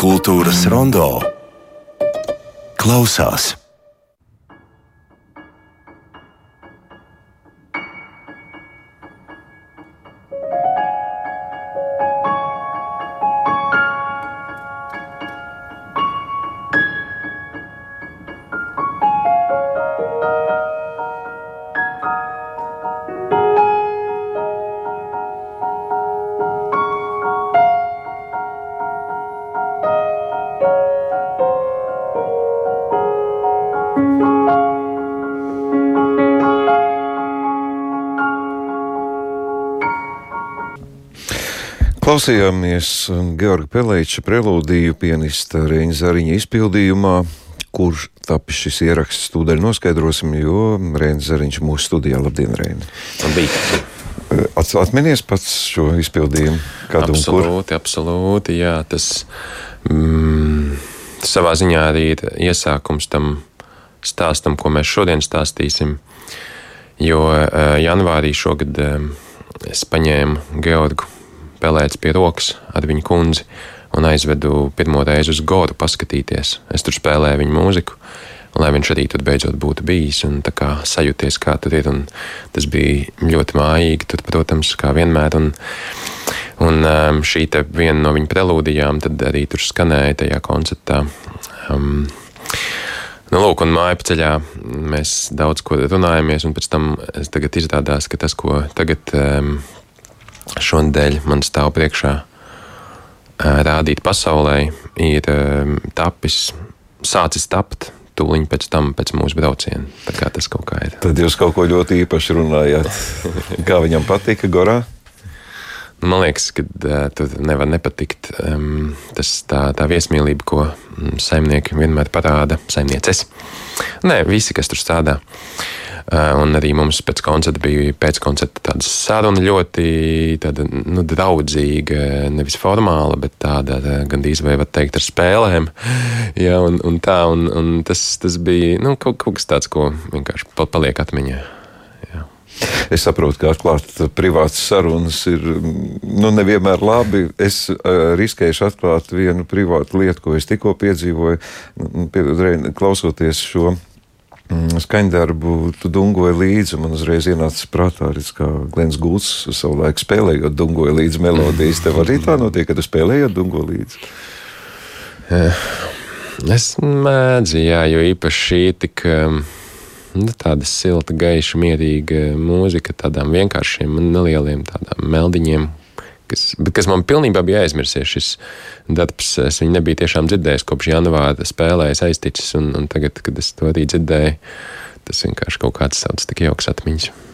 Kultūras rondo klausās. Klausījāmies Georga Pelēča prelūdiju pianista Reņa Zariņa izpildījumā, kur tapis šis ieraksts tūdaļ noskaidrosim, jo Reņa Zariņš mūsu studijā. Labdien, Reņa! Labrīt! Atminies pats šo izpildījumu? Kādu absolūti, absolūti, jā, tas mm, savā ziņā arī ir iesākums tam stāstam, ko mēs šodien stāstīsim, jo uh, janvārī šogad uh, es paņēmu Georgu pelēts pie rokas ar viņu kundzi un aizvedu pirmo reizi uz godu paskatīties. Es tur spēlēju viņa mūziku, lai viņš arī tur beidzot būtu bijis un kā sajūties, kā tur ir. Tas bija ļoti mājīgi, tur, protams, kā vienmēr. Un, un um, šī viena no viņa prelūdijām arī tur skanēja tajā koncertā. Um, Nu, lūk, un māju ceļā mēs daudz ko runājamies, un pēc tam izrādās, ka tas, ko tagad um, šonadēļ man stāv priekšā rādīt pasaulē, ir tapis, sācis tapt tūlīt pēc tam, pēc mūsu brauciena. Tā kā tas kaut kā ir. Tad jūs kaut ko ļoti īpaši runājāt. kā viņam patika Gorā? Man liekas, ka uh, tur nevar nepatikt um, tas, tā, tā viesmīlība, ko saimnieki vienmēr parāda. Saimnieces. Nē, visi, kas tur strādā. Uh, un arī mums pēc koncerta bija pēckoncerta tāda saruna ļoti tāda, nu, draudzīga, nevis formāla, bet tāda gandrīz vai var teikt ar spēlēm. Jā, un, un tā, un, un tas, tas bija nu, kaut, kaut kas tāds, ko vienkārši paliek atmiņā. Jā. Es saprotu, ka atklāt privātas sarunas ir nu, nevienmēr labi. Es uh, riskēju atklāt vienu privātu lietu, ko es tikko piedzīvoju, pie, klausoties šo skaņdarbu tu dungoji līdzi. Man uzreiz ienāca prātā arī, kā Glens Gults savulaik spēlējot, dungoja līdzi melodijas. Tev arī tā notiek, ka tu spēlējot dungo līdzi. Eh, es mēdzu, jā, jo īpaši šī tik um, nu, tāda silta, gaiša, mierīga mūzika, tādām vienkāršiem un nelieliem tādām meldiņiem, kas, kas man pilnībā bija aizmirsies. Šis darbs, es viņu nebiju tiešām dzirdējis kopš janvāra spēlēs aizticis, un, un tagad, kad es to arī dzirdēju, tas vienkārši kaut kāds tāds tik jauks atmiņas.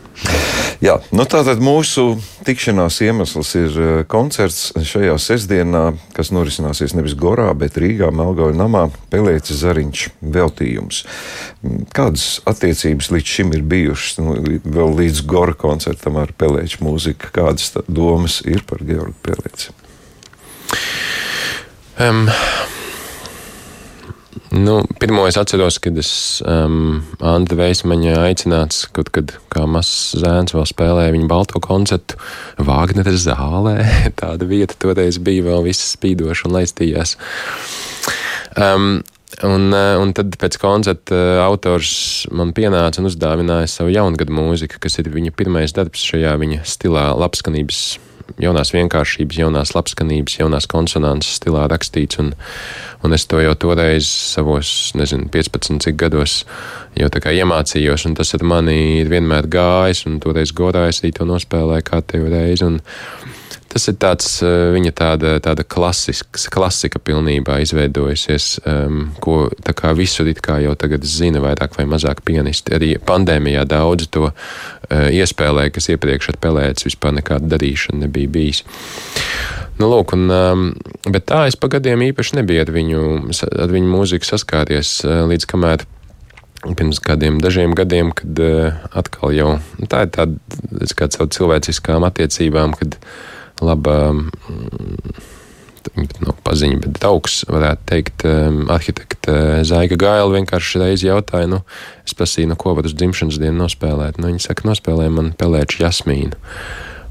Jā, nu tātad mūsu tikšanās iemesls ir eh, koncerts šajā sestdienā, kas norisināsies nevis Gorā, bet Rīgā, Melgāļu namā, Pelēcis Zariņš veltījums. Mm, kādas attiecības līdz šim ir bijušas, nu, vēl līdz Gora koncertam ar Pelēču mūziku? Kādas domas ir par Georgu Pelēci? Um, Nu, pirmo es atceros, kad es um, Anta Veismaņa aicināts kaut kad kā mazs zēns vēl spēlēja viņa balto koncertu Vāgnera zālē. Tāda vieta toreiz bija vēl viss spīdoša un laistījās. Um, Un, uh, un tad pēc koncerta uh, autors man pienāca un uzdāvināja savu jaungada mūziku, kas ir viņa pirmais darbs šajā viņa stilā, labskanības jaunās vienkāršības, jaunās labskanības, jaunās konsonances stilā rakstīts. Un, un es to jau toreiz savos, nezinu, 15 cik gados jau tā kā iemācījos, un tas ar mani ir vienmēr gājis, un toreiz godā es arī to nospēlēju kā tev reizi. Un, Tas ir tāds, eh, viņa tāda, tāda klasisks, klasika pilnībā izveidojusies, um, ko tā kā visur it kā jau tagad zina vairāk vai mazāk pianisti. Arī pandēmijā daudz to uh, iespēlēja, kas iepriekš ar pelēci vispār nekāda darīšana nebija bijis. Nu, lūk, un, um, bet tā es pa gadiem īpaši nebiju ar viņu, ar viņu mūziku saskāries uh, līdz kamēr pirms kādiem dažiem gadiem, kad uh, atkal jau nu, tā ir tāda, kā caur cilvēciskām attiecībām, kad laba no paziņa, bet draugs, varētu teikt, arhitekta Zaiga Gaila vienkārši reizi jautāja, nu, es prasīju, nu, ko var uz dzimšanas dienu nospēlēt. Nu, viņa saka, nospēlē man pelēču jasmīnu.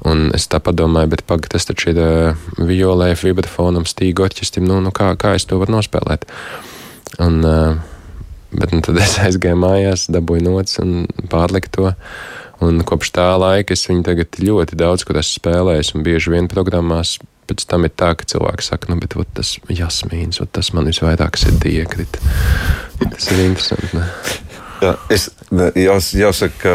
Un es tā padomāju, bet pagaidi, tas taču ir uh, violē, vibrafonam, stīgu orķestrim, nu, nu kā, kā es to varu nospēlēt? Un, uh, bet nu, tad es aizgāju mājās, dabūju nots un pārliku to. Un kopš tā laika es viņu tagad ļoti daudz, kur esmu spēlējis, un bieži vien programmās pēc tam ir tā, ka cilvēki saka, nu, bet ot, tas jasmīns, ot, tas man visvairāk sirdī iekrita. Tas ir interesanti. Ne? Jā, es jās, jāsaka, ka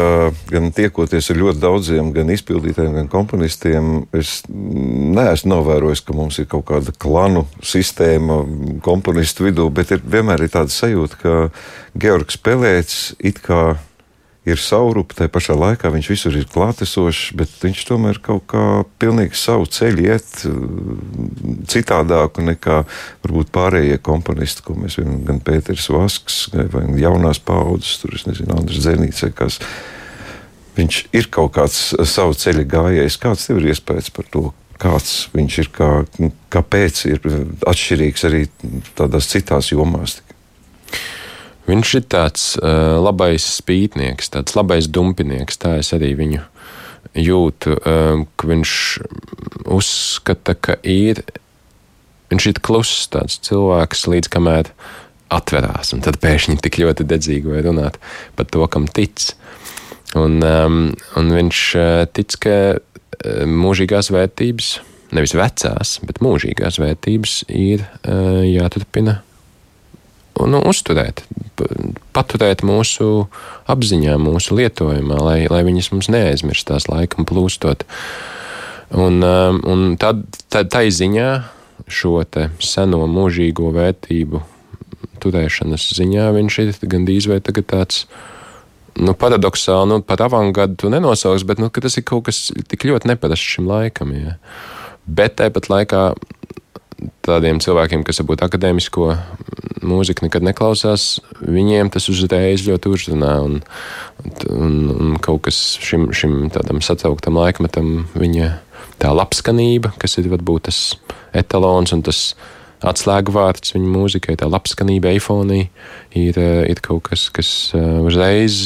gan tiekoties ar ļoti daudziem, gan izpildītājiem, gan komponistiem, es neesmu novērojis, ka mums ir kaut kāda klanu sistēma komponistu vidū, bet ir, vienmēr ir tāda sajūta, ka Georgs Pelēts it kā ir saurupa, tai pašā laikā viņš visur ir klātesošs, bet viņš tomēr kaut kā pilnīgi savu ceļu iet uh, citādāku nekā varbūt pārējie komponisti, ko mēs zinām, gan Pēters Vasks, vai jaunās paudzes, tur es nezinu, Andris Zenīts, kas. Viņš ir kaut kāds savu ceļu gājējs. Kāds tev ir iespējas par to, kāds viņš ir, kā, kāpēc ir atšķirīgs arī tādās citās jomās? Viņš ir tāds uh, labais spītnieks, tāds labais dumpinieks. Tā es arī viņu jūtu, uh, ka viņš uzskata, ka ir. Viņš ir kluss tāds cilvēks, līdz kamēr atverās, un tad pēkšņi tik ļoti dedzīgi var runāt par to, kam tic. Un, um, un viņš uh, tic, ka mūžīgās vērtības, nevis vecās, bet mūžīgās vērtības ir uh, jāturpina nu, uzturēt, paturēt mūsu apziņā, mūsu lietojumā, lai, lai viņas mums neaizmirstās laikam plūstot. Un, um, un tad, tad tai ziņā šo seno mūžīgo vērtību turēšanas ziņā viņš ir gandrīz vai tāds. Nu, paradoxāli, nu, pat avangardu tu nenosauks, bet nu, tas ir kaut kas tik ļoti neparasts šim laikam. Ja. Bet tāpat laikā tādiem cilvēkiem, kas varbūt akadēmisko mūziku nekad neklausās, viņiem tas uzreiz ļoti uzrunā. Un, un, un kaut kas šim, šim tādam satrauktam laikmetam, viņa tā labskanība, kas ir varbūt tas etalons un tas atslēgvārds viņa mūzikai, tā labskanība, eifonija, ir, ir kaut kas, kas uh, uzreiz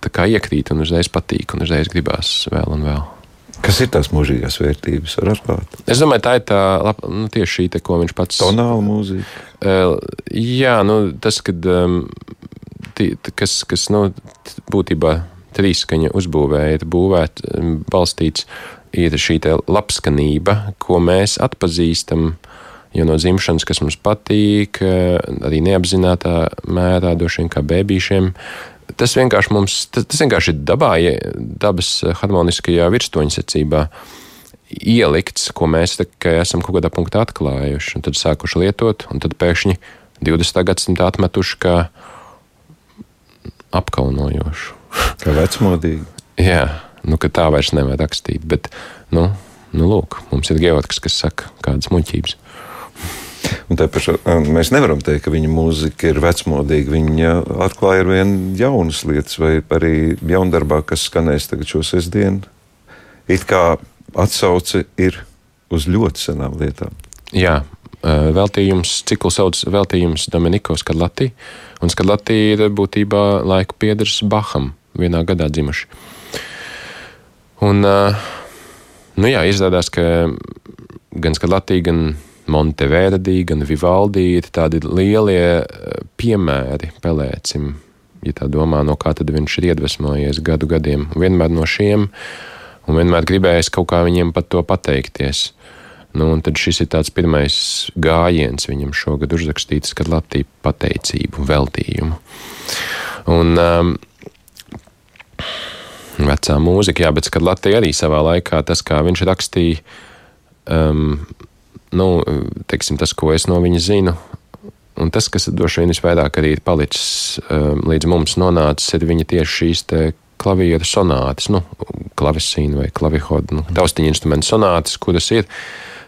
iekrīt un uzreiz patīk un uzreiz gribās vēl un vēl. Kas ir tās mūžīgās vērtības? Es domāju, tā ir tā nu, tieši šī, te, ko viņš pats. Tonāla mūzika. Uh, jā, nu, tas, kad, um, tī, kas, kas nu, būtībā trīskaņa uzbūvēja, būvēt, balstīts, ir šī labskanība, ko mēs atpazīstam. Jo no dzimšanas, kas mums patīk, arī neapzināta mērā, droši vien kā bērniem, tas vienkārši mums, tas, tas vienkārši ir dabā, dabas harmoniskajā virsstoņsacībā ielikts, ko mēs esam kaut kādā punktā atklājuši, un tad sākuši lietot, un tad pēkšņi 20. gadsimtā atmetuši kā apkaunojošu. Kā vecmodīgi. Jā, nu, ka tā vairs nevar rakstīt, bet, nu, nu lūk, mums ir geotikas, kas saka kādas muļķības. Pašā, mēs nevaram teikt, ka viņa mūzika ir vecmodīga. Viņa atklāja ar vien jaunas lietas, vai arī jaundarbā, kas skanēs tagad šo sestdienu. It kā atsauce ir uz ļoti senām lietām. Jā, veltījums, cikls sauc veltījums Dominiko Skadlatī, un Skadlatī ir būtībā laiku piedars Baham, vienā gadā dzimuši. Un, nu jā, izrādās, ka gan Skadlatī, gan Monteverdi, gan Vivaldi ir tādi lielie eh, piemēri pelēcim. Ja tā domā, no kā tad viņš ir iedvesmojies gadu gadiem, vienmēr no šiem, un vienmēr gribējis kaut kā viņiem par to pateikties. Nu, un tad šis ir tāds pirmais gājiens viņam šogad uzrakstīts, kad Latvija pateicību, veltījumu. Un, um, vecā mūzika, jā, bet Latvija arī savā laikā tas, kā viņš rakstīja, um, nu, teiksim, tas, ko es no viņa zinu, un tas, kas droši vien visvairāk arī ir palicis um, līdz mums nonācis, ir viņa tieši šīs klavieru sonātas, nu, klavesīnu vai klavihodu, nu, taustiņu instrumentu sonātas, kuras ir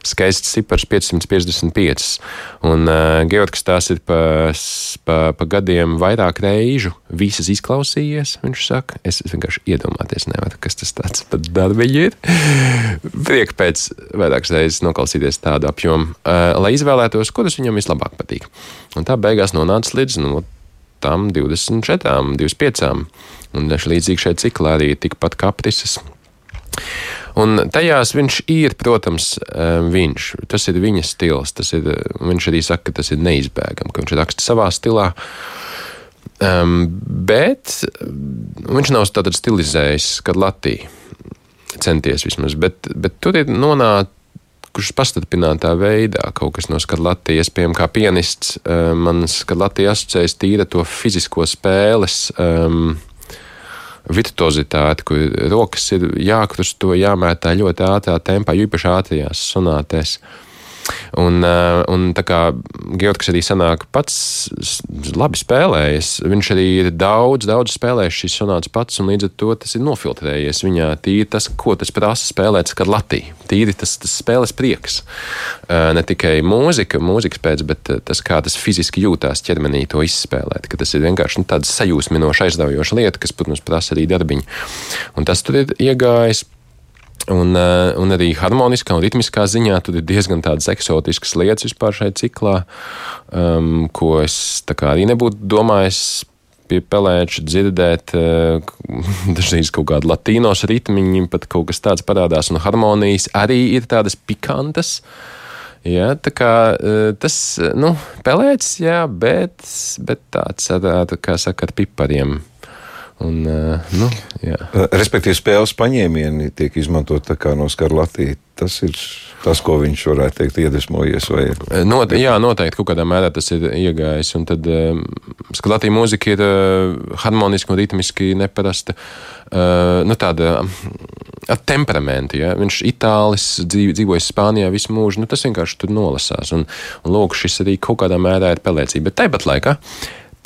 skaists cipars 555. Un uh, Georgs tās ir pa, pa, pa gadiem vairāk reižu visas izklausījies, viņš saka. Es, vienkārši iedomāties nevaru, kas tas tāds pat darbiņi ir. Priek pēc vairākas reizes noklausīties tādu apjomu, uh, lai izvēlētos, kuras viņam vislabāk patīk. Un tā beigās nonāca līdz nu, tam 24, 25. Un līdzīgi šai ciklā arī tikpat kaprises. Un tajās viņš ir, protams, viņš. Tas ir viņa stils. Ir, viņš arī saka, ka tas ir neizbēgami, ka viņš raksta savā stilā. Um, bet viņš nav tāds stilizējis, kad Latvija centies vismaz. Bet, bet tur ir nonācis kurš pastiprinātā veidā kaut kas no Latvijas, piemēram, kā pianists, man Latvijas asociējas tīra to fizisko spēles. Um, virtuozitāti, kur rokas ir jākrusto, jāmētā ļoti ātrā tempā, īpaši ātrajās sonātēs. Un, eh, un tā kā Georgs arī sanāk pats labi spēlējis, viņš arī ir daudz, daudz spēlējis šīs sonātas pats, un līdz ar to tas ir nofiltrējies viņā. Tīri tas, ko tas prasa spēlēt, kad Latvija. Tīri tas, tas spēles prieks. Eh, ne tikai mūzika, mūzikas pēc, bet eh, tas, kā tas fiziski jūtās ķermenī to izspēlēt. Tas ir vienkārši nu, tāds sajūsminošs, aizraujošs lieta, kas, protams, prasa arī darbiņu. Un tas tur ir iegājis. Un, eh, un arī harmoniskā un ritmiskā ziņā tur ir diezgan tādas eksotiskas lietas vispār šajā ciklā, um, ko es arī nebūtu domājis pie pelēča dzirdēt uh, dažreiz kaut kādu latīnos ritmiņu, pat kaut kas tāds parādās, un harmonijas arī ir tādas pikantas. Jā, tā kā uh, tas, nu, pelēcis, jā, bet, bet tāds, tā, kā saka, ar pipariem. Un, nu, jā. Respektīvi, spēles paņēmieni tiek izmantot no Skarlatī. Tas ir tas, ko viņš varētu teikt, iedvesmojies. Vai... Not, jā, noteikti kaut kādā mērā tas ir iegājis. Un tad um, Skarlatī mūzika ir uh, harmoniski un ritmiski neparasta. Uh, nu, tāda ar temperamentu. Ja? Viņš ir itālis, dzīvojis Spānijā visu mūžu. Nu, tas vienkārši tur nolasās. Un, un lūk, šis arī kaut kādā mērā ir pelēcība. Bet tāpat laikā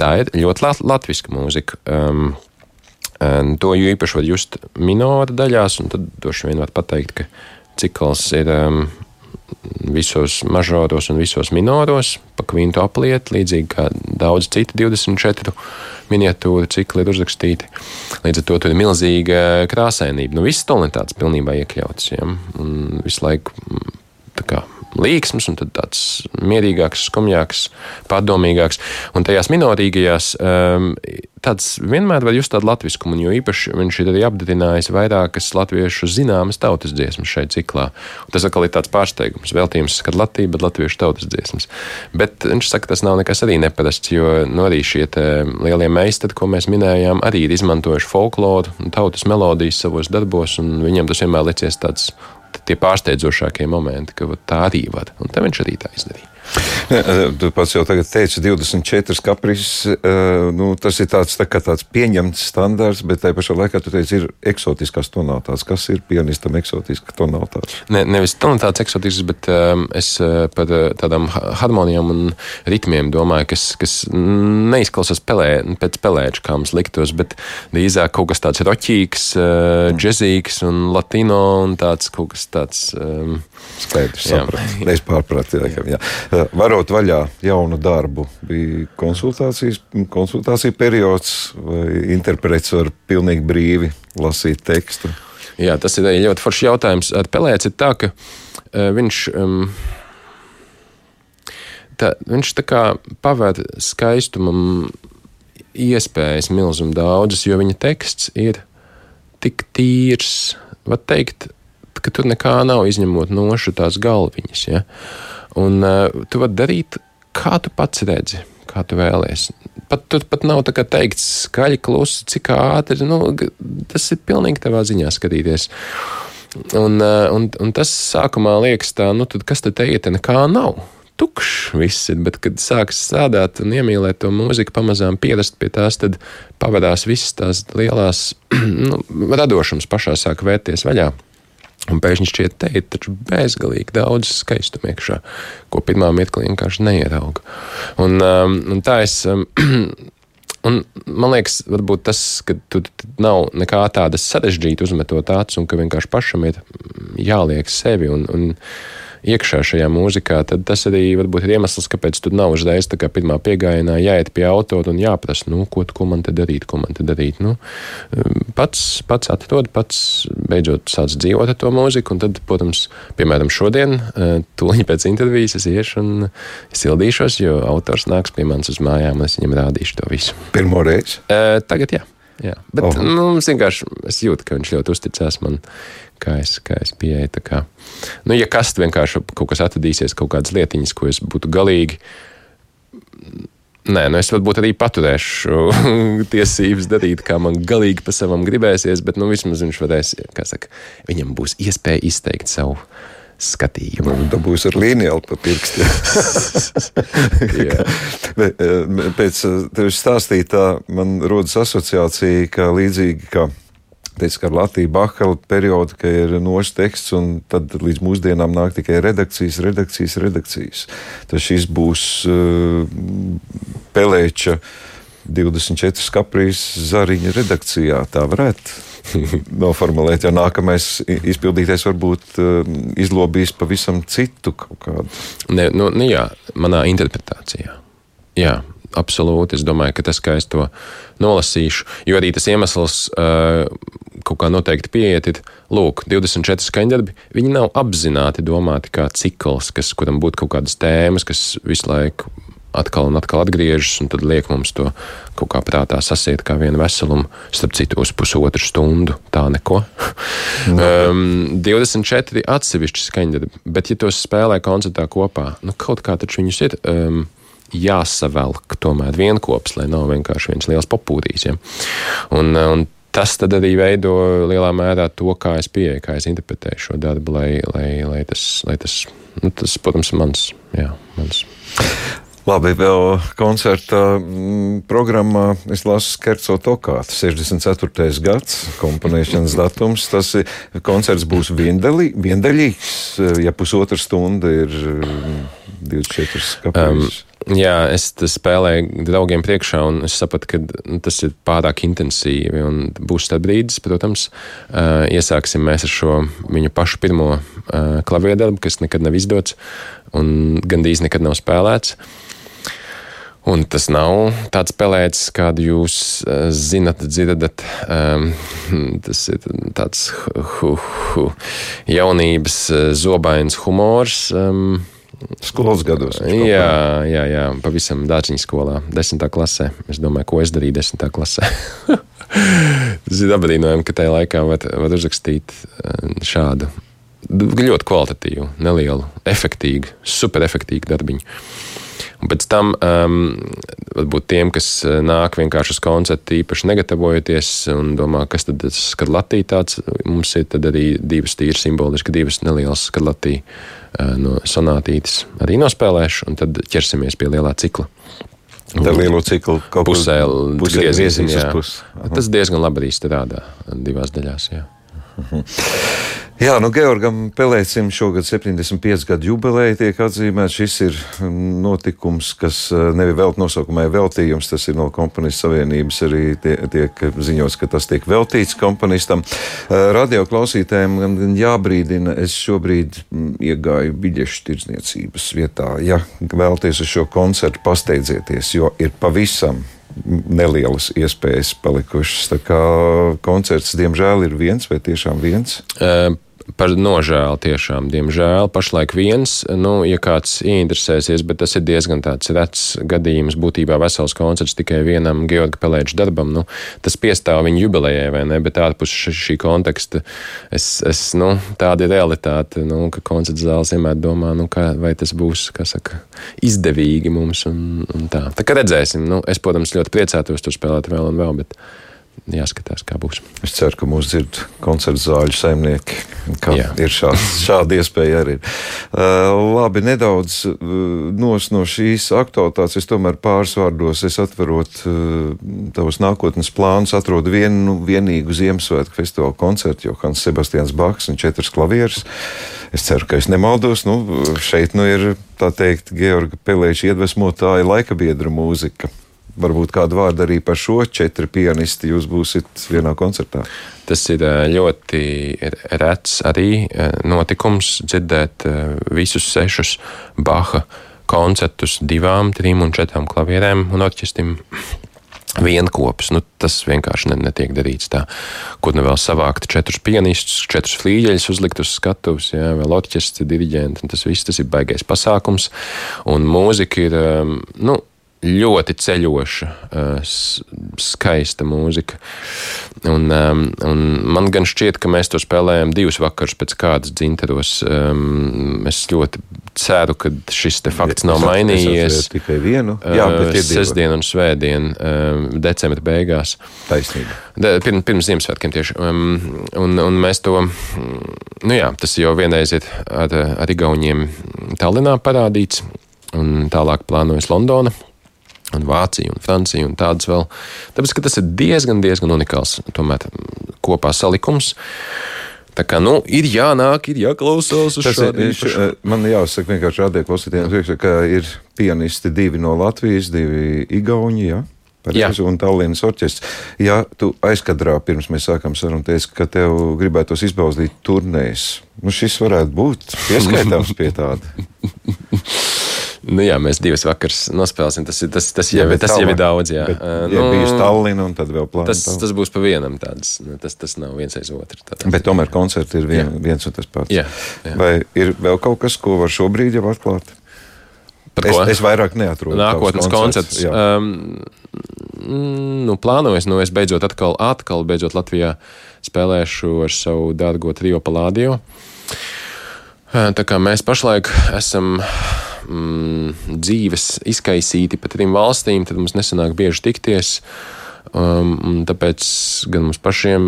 tā ir ļoti lat latviska mūzika. Um, To jo īpaši var just minora daļās, un tad droši vien var pateikt, ka cikls ir um, visos mažoros un visos minoros, pa kvintu apliet, līdzīgi kā daudz citu 24 miniatūru cikli ir uzrakstīti. Līdz ar to tur ir milzīga krāsainība. Nu, viss tonalitātes pilnībā iekļauts, ja? un visu laiku tā kā līksms, un tāds mierīgāks, skumjāks, padomīgāks. Un tajās minorīgajās um, tāds vienmēr var just tādu latviskumu, jo īpaši viņš ir arī apdedinājis vairākas latviešu zināmas tautas dziesmas šeit ciklā. Un tas atkal ir tāds pārsteigums, veltījums, kad Latvija, bet latviešu tautas dziesmas. Bet viņš saka, tas nav nekas arī neparasts, jo nu, arī šie lielie meistari, ko mēs minējām, arī ir izmantojuši folkloru un tautas melodijas savos darbos, un viņiem tas vienmēr licies tāds tie pārsteidzošākie momenti, ka tā arī var. Un te viņš arī tā izdarīja. Eh, tu pats jau tagad teici, 24 kaprises. Eh, nu, tas ir tāds, tā tāds pieņemts standarts, bet tajā pašā laikā tu teici, ir eksotiskas tonalitātes. Kas ir pianistam eksotiska tonalitāte? Ne, nevis tonalitātes eksotiskas, bet um, es par tādām harmonijām un ritmiem domāju, kas, kas neizklausās pelē, pēc pelēča, kā mums liktos, bet drīzāk kaut kas tāds roķīgs, uh, džezīgs un latino un tāds kaut kas tāds. Um, Skaidrs, sapratu. Es pārpratu, jā, jā. Varot vaļā jaunu darbu, bija konsultācija periods, vai interprets var pilnīgi brīvi lasīt tekstu? Jā, tas ir ļoti foršs jautājums. Ar pelēci ir tā, ka uh, viņš. Um, Tā, viņš tā kā pavēr skaistumam iespējas milzīgi daudzas, jo viņa teksts ir tik tīrs, var teikt, ka tur nekā nav izņemot nošu tās galviņas. Ja? Un uh, tu vari darīt, kā tu pats redzi, kā tu vēlēsies. Pat tur pat nav tā kā teikts, skaļi, klusi, cik ātri. Nu, tas ir pilnīgi tavā ziņā skatīties. Un, uh, un, un tas sākumā liekas, tā, nu, tad kas tad te iet, nekā nav tukšs viss ir, bet, kad sāks strādāt un iemīlēt to mūziku, pamazām pierast pie tās, tad pavadās visas tās lielās nu, radošums pašā sāk vērties vaļā. Un pēkšņi šķiet, te ir taču bezgalīgi daudz skaistumu iekšā, ko pirmā mirklī vienkārši neierauga. Un, um, un tā es. Um, Un, man liekas, varbūt tas, ka tu nav nekā tāda sarežģīta uzmetot acis, un ka vienkārši pašam ir jāliek sevi. Un, un, iekšā šajā mūzikā, tad tas arī varbūt ir iemesls, kāpēc tur nav uzreiz tā kā pirmā piegājienā jāiet pie autora un jāprasa, nu, ko, ko man te darīt, ko man te darīt. Nu, pats, pats atrod, pats beidzot sāc dzīvot ar to mūziku, un tad, protams, piemēram, šodien, eh, tūlīt pēc intervijas es iešu un sildīšos, jo autors nāks pie manis uz mājām, un es viņam rādīšu to visu. Pirmo reizi? Uh, tagad jā. Jā. Bet oh. nu, vienkārši es jūtu, ka viņš ļoti uzticās man, kā es, kā es pieeju. Kā. Nu, ja kas vienkārši kaut kas atradīsies, kaut kādas lietiņas, ko es būtu galīgi. Nē, nu es varbūt arī paturēšu tiesības darīt, kā man galīgi pa savam gribēsies, bet nu, vismaz viņš varēs, kā saka, viņam būs iespēja izteikt savu skatījumu. Nu, dabūs ar līniju pa pirkstiem. Eh, pēc eh, tevis stāstītā man rodas asociācija, ka līdzīgi kā teica, ka ar Latviju Bakala periodu, ka ir nošs teksts, un tad līdz mūsdienām nāk tikai redakcijas, redakcijas, redakcijas. Tas šis būs uh, Pelēča 24 skaprīs Zariņa redakcijā. Tā varētu noformulēt, ja nākamais izpildītais varbūt uh, izlobīs pavisam citu kaut kādu. Ne, nu, nu jā, manā interpretācijā. Jā, absolūti. Es domāju, ka tas, kā es to nolasīšu, jo arī tas iemesls uh, kaut kā noteikti pieiet, ir, lūk, 24 skaņdarbi, viņi nav apzināti domāti kā cikls, kas, kuram būtu kaut kādas tēmas, kas visu laiku atkal un atkal atgriežas, un tad liek mums to kaut kā prātā sasiet kā vienu veselumu, starp citu, uz pusotru stundu. Tā neko. um, 24 atsevišķi skaņdarbi, bet ja tos spēlē koncertā kopā, nu kaut kā taču viņus ir. Um, jāsavelk tomēr vienopus, lai nav vienkārši viens liels popūrīs. Ja? Un, un tas arī veido lielā mērā to, kā es pieeju, kā es interpretēju šo darbu, lai, lai, lai tas, lai tas, nu, tas, protams, mans. Jā, mans. Labi, vēl koncerta mm, programmā es lasu Skerco Tokātu, 64. gads, komponēšanas datums. Tas koncerts būs viendaļī, viendaļīgs, ja pusotra stunda ir 24 skapības. Um, Jā, es spēlēju draugiem priekšā, un es sapratu, ka nu, tas ir pārāk intensīvi. Būs tāds brīdis, protams, iesāksim mēs ar šo viņu pašu pirmo uh, klavieru darbu, kas nekad nav izdots un gandrīz nekad nav spēlēts. Un tas nav tāds spēlēts, kādu jūs uh, zinat, dzirdat. Um, tas ir tāds hu, hu, jaunības zobains humors. Um, Skolas gados. Jā, jā, jā, pavisam dārziņa skolā, desmitā klasē. Es domāju, ko es darīju desmitā klasē. Tas ir apbrīnojami, ka tajā laikā var, var uzrakstīt šādu ļoti kvalitatīvu, nelielu, efektīvu, superefektīvu darbiņu. Un pēc tam, um, varbūt tiem, kas uh, nāk vienkārši uz koncertu, īpaši negatavojoties un domā, kas tad ir skatlatī tāds, mums ir arī divas tīri simboliski, divas nelielas skatlatī uh, no sonātītes arī nospēlēšu, un tad ķersimies pie lielā cikla. Tā lielo ciklu kaut pusē, pusē griezīs uz pusi. Tas diezgan labi arī strādā divās daļās. Jā. Mhm. Jā, nu, Georgam Pelēcim šogad 75 gadu jubileja tiek atzīmēta. Šis ir notikums, kas eh, nevi vēl nosaukumai veltījums, tas ir no komponistu savienības arī tie, tiek ziņots, ka tas tiek veltīts komponistam. Eh, radio klausītājiem jābrīdina, es šobrīd mm, iegāju biļešu tirdzniecības vietā. Ja vēlties uz šo koncertu, pasteidzieties, jo ir pavisam nelielas iespējas palikušas. Tā kā koncerts, diemžēl, ir viens vai tiešām viens? Uh, par nožēlu tiešām, diemžēl. Pašlaik viens, nu, ja kāds ieinteresēsies, bet tas ir diezgan tāds rets gadījums, būtībā vesels koncerts tikai vienam Georga Pelēča darbam, nu, tas piestāv viņa jubilejai, vai ne, bet ārpus šī konteksta es, es, nu, tāda ir realitāte, nu, ka koncerts zāles vienmēr domā, nu, kā, vai tas būs, kā saka, izdevīgi mums un, un tā. Tā kā redzēsim, nu, es, protams, ļoti priecātos tur spēlēt vēl un vēl, bet jāskatās, kā būs. Es ceru, ka mūsu dzird koncertu zāļu saimnieki, ka Jā. ir šāds, šāda iespēja arī. Uh, labi, nedaudz uh, nos no šīs aktualitātes, es tomēr pāris vārdos, es atverot uh, tavus nākotnes plānus, atrodu vienu vienīgu Ziemassvētku festivālu koncertu, jo Hans Sebastians Baks un četras klavieres. Es ceru, ka es nemaldos. Nu, šeit nu ir tā teikt Georga Pelēča iedvesmotāja laikabiedra mūzika varbūt kādu vārdu arī par šo četru pianistu jūs būsiet vienā koncertā. Tas ir ļoti rets arī notikums dzirdēt visus sešus Baha koncertus divām, trim un četrām klavierēm un orķestrim. Vienopus, nu, tas vienkārši ne, netiek darīts tā. Kur nu vēl savākt četrus pianistus, četrus flīģeļus, uzlikt uz skatuves, jā, vēl orķestri, diriģenti. Tas viss tas ir baigais pasākums. Un mūzika ir, nu, ļoti ceļoša, skaista mūzika. Un, un man gan šķiet, ka mēs to spēlējam divus vakarus pēc kādas dzinteros. Es ļoti ceru, ka šis fakts nav es mainījies. Es tikai vienu. Jā, bet ir sestdien un svētdien, decembra beigās. Taisnība. Pirms, pirms Ziemassvētkiem tieši. Un, un mēs to, nu jā, tas jau vienreiz ir ar, ar Igauniem Tallinā parādīts. Un tālāk plānojas Londona, un Vācija un Francija un tādas vēl. Tāpēc, ka tas ir diezgan, diezgan unikāls tomēr kopā salikums. Tā kā, nu, ir jānāk, ir jāklausās uz šo monētu. Man jāsaka, vienkārši rādīt klausītājiem, ka ir pianisti divi no Latvijas, divi Igauni. Ja? Pareizi, un Tallinas orķestris. Ja tu aizkadrā pirms mēs sākām sarunu, teici, ka tev gribētos izbaudīt turnēs, nu šis varētu būt pieskaitāms pie tāda. Nu, jā, mēs divas vakaras nospēlēsim. Tas, tas, tas, jau, jā, tas jau ir daudz. Jā, bet, uh, nu, bija Stalina un tad vēl plāns. Tas, tas būs pa vienam. Tāds, nu, tas, tas nav viens aiz otru. Tādā. Bet tomēr koncerti ir vien, viens un tas pats. Jā, jā. Vai ir vēl kaut kas, ko var šobrīd jau atklāt? Es, es vairāk neatrodu. Nākotnes koncerts. Um, nu, plānojas, nu, es beidzot atkal, atkal beidzot Latvijā spēlēšu ar savu dārgo trio palādio. Tā kā mēs pašlaik esam mm, dzīves izkaisīti pa trim valstīm, tad mums nesanāk bieži tikties. Um, tāpēc gan mums pašiem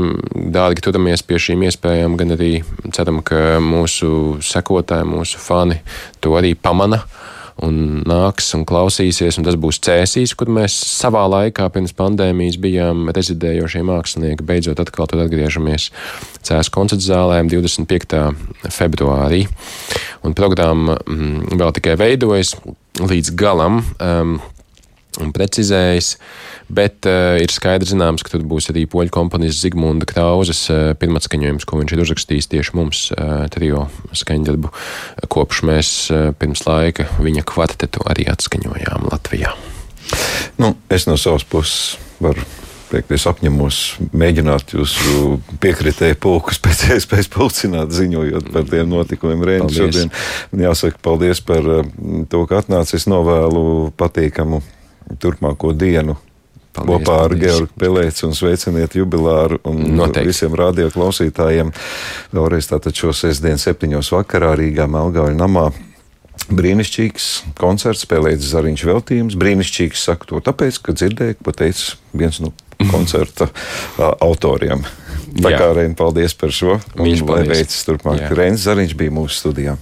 dārgi turamies pie šīm iespējām, gan arī ceram, ka mūsu sekotāji, mūsu fani to arī pamana. Uh, un nāks un klausīsies, un tas būs cēsīs, kur mēs savā laikā pirms pandēmijas bijām rezidējošie mākslinieki. Beidzot, atkal tur atgriežamies Cēlā koncerta zālē 25. februārī. Un programma mm, vēl tikai veidojas līdz galam um, un precizējas. Bet uh, ir skaidrs, zināms, ka tur būs arī poļu komponists Zigmunda Krauzes uh, pirmatskaņojums, ko viņš ir uzrakstījis tieši mums, uh, trio skaņdarbu, kopš mēs uh, pirms laika viņa kvartetu arī atskaņojām Latvijā. Nu, es no savas puses varu teikt, es apņemos mēģināt jūsu piekritēju pulkus pēc iespējas pulcināt, ziņojot par tiem notikumiem Rēnā šodien. Jāsaka paldies par to, ka atnācis. Es novēlu patīkamu turpmāko dienu Paldies, kopā ar. Georgu Pelēci un sveiciniet jubilāru un Noteikti. visiem radioklausītājiem. Vēlreiz tātad šo sestdienu septiņos vakarā Rīgā Melgāļu namā. Brīnišķīgs koncerts, spēlēts Zariņš veltījums. Brīnišķīgs saku to tāpēc, ka dzirdēju, ko teica viens no koncerta uh, autoriem. Tā Jā. kā Reina, paldies par šo. Viņš lai veicas turpmāk. Reins Zariņš bija mūsu studijā.